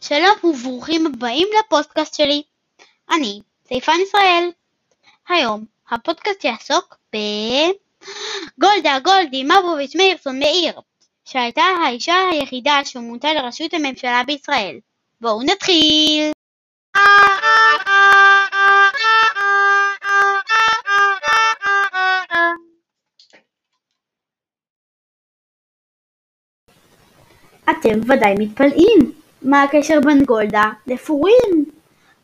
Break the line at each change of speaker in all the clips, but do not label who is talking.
שלום וברוכים הבאים לפודקאסט שלי. אני סייפן ישראל. היום הפודקאסט יעסוק ב... גולדה גולדי מבוביץ' מאירסון מאיר, שהייתה האישה היחידה שמונתה לראשות הממשלה בישראל. בואו נתחיל! אתם ודאי מתפלאים, מה הקשר בין גולדה לפורים?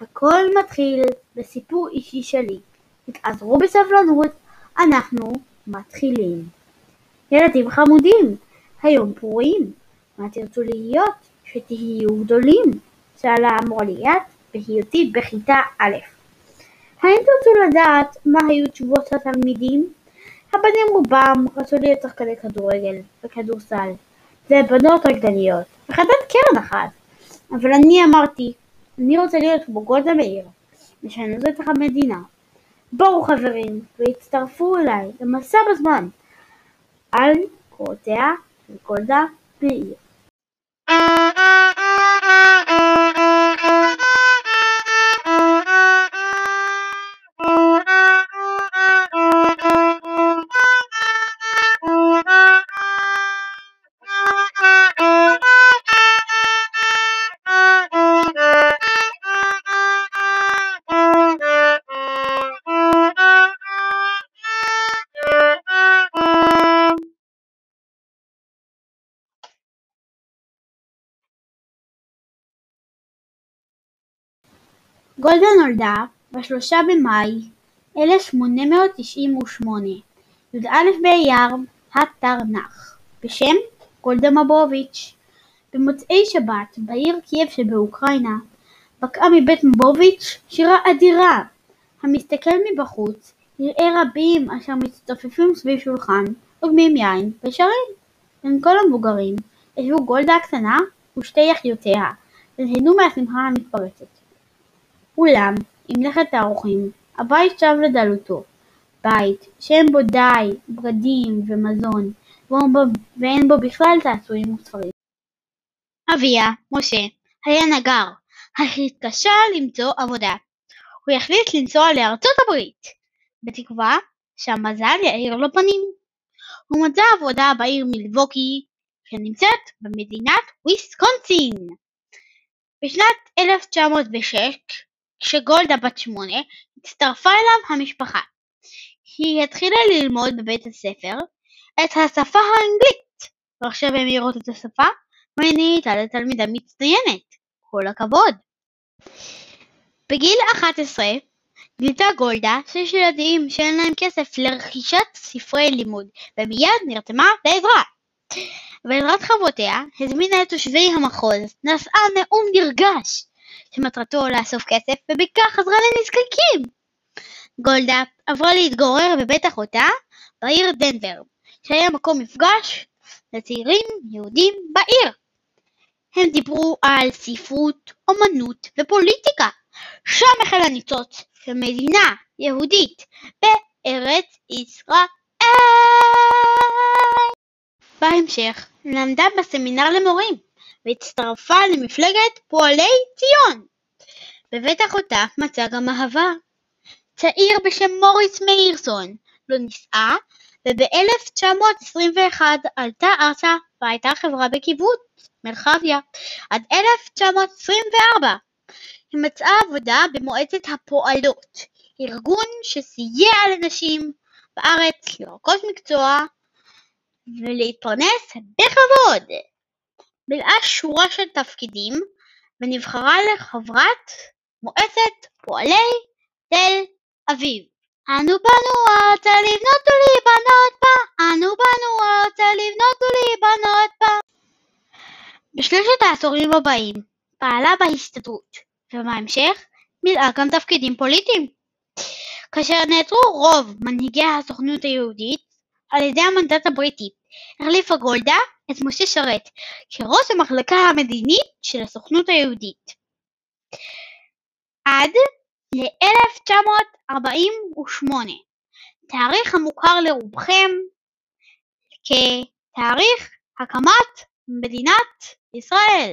הכל מתחיל בסיפור אישי שלי. תתעזרו בסבלנות, אנחנו מתחילים. ילדים חמודים, היום פורים, מה תרצו להיות שתהיו גדולים? שאלה המורה ליאת בהיותי בכיתה א'. האם תרצו לדעת מה היו תשובות התלמידים? הבנים רובם רצו להיות שחקני כדורגל וכדורסל, ובנות רקדניות, וחדת קרן אחת. אבל אני אמרתי, אני רוצה להיות כמו גולדה מאיר, לשנות את המדינה. בואו חברים, והצטרפו אליי למסע בזמן על קורותיה של גולדה מאיר. גולדה נולדה ב-3 במאי 1898, י"א באייר התרנ"ח, בשם גולדה מבוביץ'. במוצאי שבת בעיר קייב שבאוקראינה בקעה מבית מבוביץ' שירה אדירה. המסתכל מבחוץ יראה רבים אשר מצטופפים סביב שולחן, עוגמים יין ושרים. בין כל המבוגרים ישבו גולדה הקטנה ושתי אחיותיה, ונהנו מהשמחה המתפרצת. אולם עם לכת האורחים הבית שב לדלותו, בית שאין בו די בגדים ומזון ואין בו בכלל צעצועים וספרים. אביה, משה, היה נגר, אך התקשה למצוא עבודה. הוא החליט לנסוע לארצות הברית, בתקווה שהמזל יאיר לו פנים. הוא מצא עבודה בעיר מילווקי, שנמצאת במדינת ויסקונסין. בשנת 1906 כשגולדה בת שמונה הצטרפה אליו המשפחה. היא התחילה ללמוד בבית הספר את השפה האנגלית, ועכשיו הם לראות את השפה ונהייתה לתלמידה מצטיינת. כל הכבוד. בגיל 11 גילתה גולדה שיש ילדים שאין להם כסף לרכישת ספרי לימוד, ומיד נרתמה לעזרה. בעזרת חברותיה הזמינה את תושבי המחוז, נשאה נאום נרגש שמטרתו לאסוף כסף, ובכך עזרה לנזקקים. גולדה עברה להתגורר בבית אחותה בעיר דנבר, שהיה מקום מפגש לצעירים יהודים בעיר. הם דיברו על ספרות, אומנות ופוליטיקה. שם החל הניצוץ של מדינה יהודית בארץ ישראל. בהמשך למדה בסמינר למורים והצטרפה למפלגת פועלי ציון. בבית אחותה מצא גם אהבה. צעיר בשם מוריס מאירסון לא נישאה, וב-1921 עלתה ארצה והייתה חברה בקיבוץ מרחביה עד 1924. היא מצאה עבודה במועצת הפועלות, ארגון שסייע לנשים בארץ לרכוש מקצוע ולהתפרנס בכבוד. מילאה שורה של תפקידים ונבחרה לחברת מועצת פועלי תל אביב. אנו באנו ארצה לבנות ולהיבנות בה, אנו באנו ארצה לבנות ולהיבנות בה. בשלושת העשורים הבאים פעלה בהסתדרות, ובהמשך מילאה גם תפקידים פוליטיים. כאשר נעצרו רוב מנהיגי הסוכנות היהודית על ידי המנדט הבריטי, החליפה גולדה את משה שרת כראש המחלקה המדינית של הסוכנות היהודית. עד ל-1948, תאריך המוכר לרובכם כתאריך הקמת מדינת ישראל.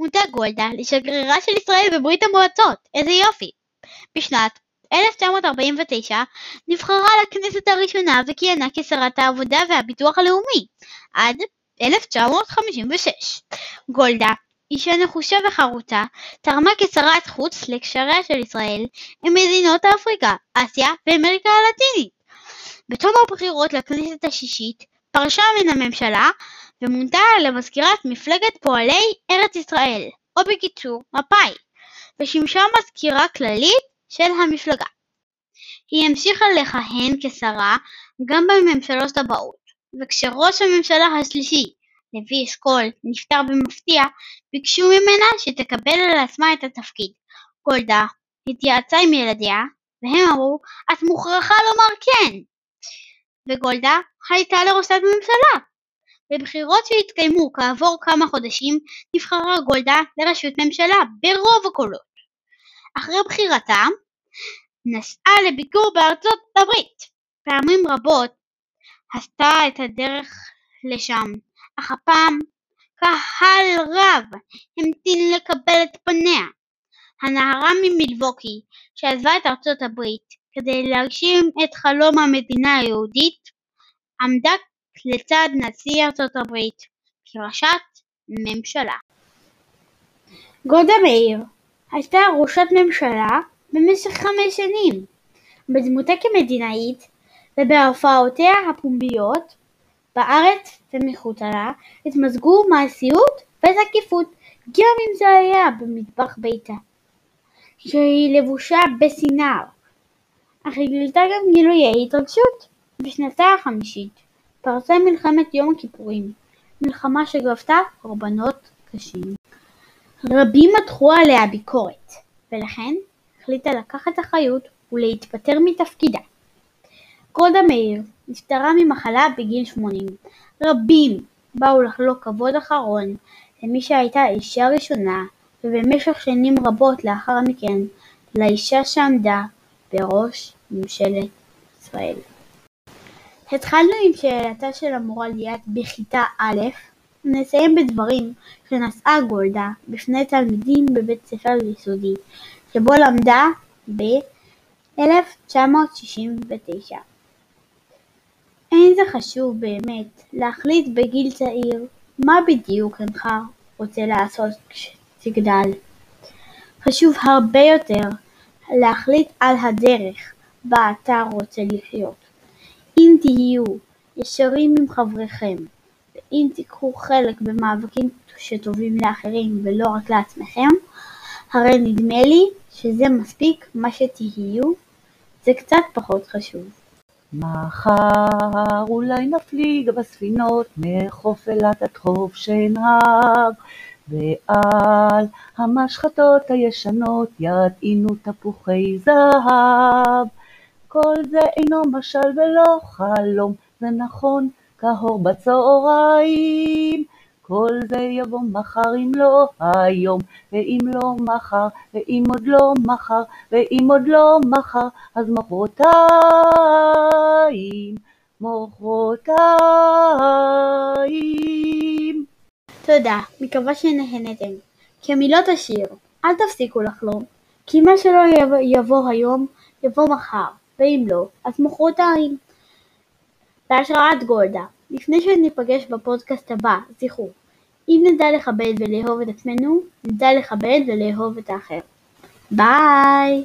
מונתה גולדה לשגרירה של ישראל בברית המועצות, איזה יופי! בשנת 1949 נבחרה לכנסת הראשונה וכיהנה כשרת העבודה והביטוח הלאומי עד 1956. גולדה, אישה נחושה וחרוצה, תרמה כשרת חוץ לקשריה של ישראל עם מדינות אפריקה, אסיה ואמריקה הלטינית. בתום הבחירות לכנסת השישית פרשה מן הממשלה ומונתה למזכירת מפלגת פועלי ארץ ישראל, או בקיצור מפא"י, ושימשה מזכירה כללית של המפלגה. היא המשיכה לכהן כשרה גם בממשלות הבאות, וכשראש הממשלה השלישי, לוי אשכול, נפטר במפתיע, ביקשו ממנה שתקבל על עצמה את התפקיד. גולדה התייעצה עם ילדיה, והם אמרו, את מוכרחה לומר כן! וגולדה הייתה לראשת ממשלה. בבחירות שהתקיימו כעבור כמה חודשים נבחרה גולדה לראשות ממשלה ברוב הקולות. אחרי בחירתה נסעה לביקור בארצות הברית. פעמים רבות עשתה את הדרך לשם, אך הפעם קהל רב המתין לקבל את פניה. הנערה ממילווקי, שעזבה את ארצות הברית כדי להגשים את חלום המדינה היהודית, עמדה לצד נשיא ארצות הברית כראשת ממשלה. גולדה מאיר הייתה ראשת ממשלה במשך חמש שנים. בדמותה כמדינאית ובהופעותיה הפומביות בארץ ומחוצה לה התמזגו מעשיות ותקיפות גם אם זה היה במטבח ביתה, שהיא לבושה בסינר, אך היא גילתה גם גילויי התרגשות. בשנתה החמישית פרצה מלחמת יום הכיפורים, מלחמה שגבתה קורבנות קשים. רבים מתחו עליה ביקורת, ולכן החליטה לקחת אחריות ולהתפטר מתפקידה. גולדה מאיר נפטרה ממחלה בגיל 80. רבים באו לחלוק כבוד אחרון למי שהייתה האישה הראשונה, ובמשך שנים רבות לאחר מכן לאישה שעמדה בראש ממשלת ישראל. התחלנו עם שאלתה של המורה ליאת בכיתה א', ונסיים בדברים שנשאה גולדה בפני תלמידים בבית ספר יסודי, שבו למדה ב-1969. אין זה חשוב באמת להחליט בגיל צעיר מה בדיוק אינך רוצה לעשות כשתגדל. חשוב הרבה יותר להחליט על הדרך בה אתה רוצה לחיות. אם תהיו ישרים עם חבריכם, ואם תיקחו חלק במאבקים שטובים לאחרים ולא רק לעצמכם, הרי נדמה לי שזה מספיק מה שתהיו, זה קצת פחות חשוב.
מחר אולי נפליג בספינות מחוף אילת עד חוף שנהב, ועל המשחטות הישנות יטעינו תפוחי זהב. כל זה אינו משל ולא חלום, זה נכון כהור בצהריים. כל זה יבוא מחר אם לא היום, ואם לא מחר, ואם עוד לא מחר, ואם עוד לא מחר, אז מחרתיים, מחרתיים.
תודה, מקווה שנהנתם. כמילות השיר, אל תפסיקו לחלום, כי מה שלא יבוא היום, יבוא מחר, ואם לא, אז מחרתיים. בהשראת גולדה לפני שניפגש בפודקאסט הבא, זכרו, אם נדע לכבד ולאהוב את עצמנו, נדע לכבד ולאהוב את האחר. ביי!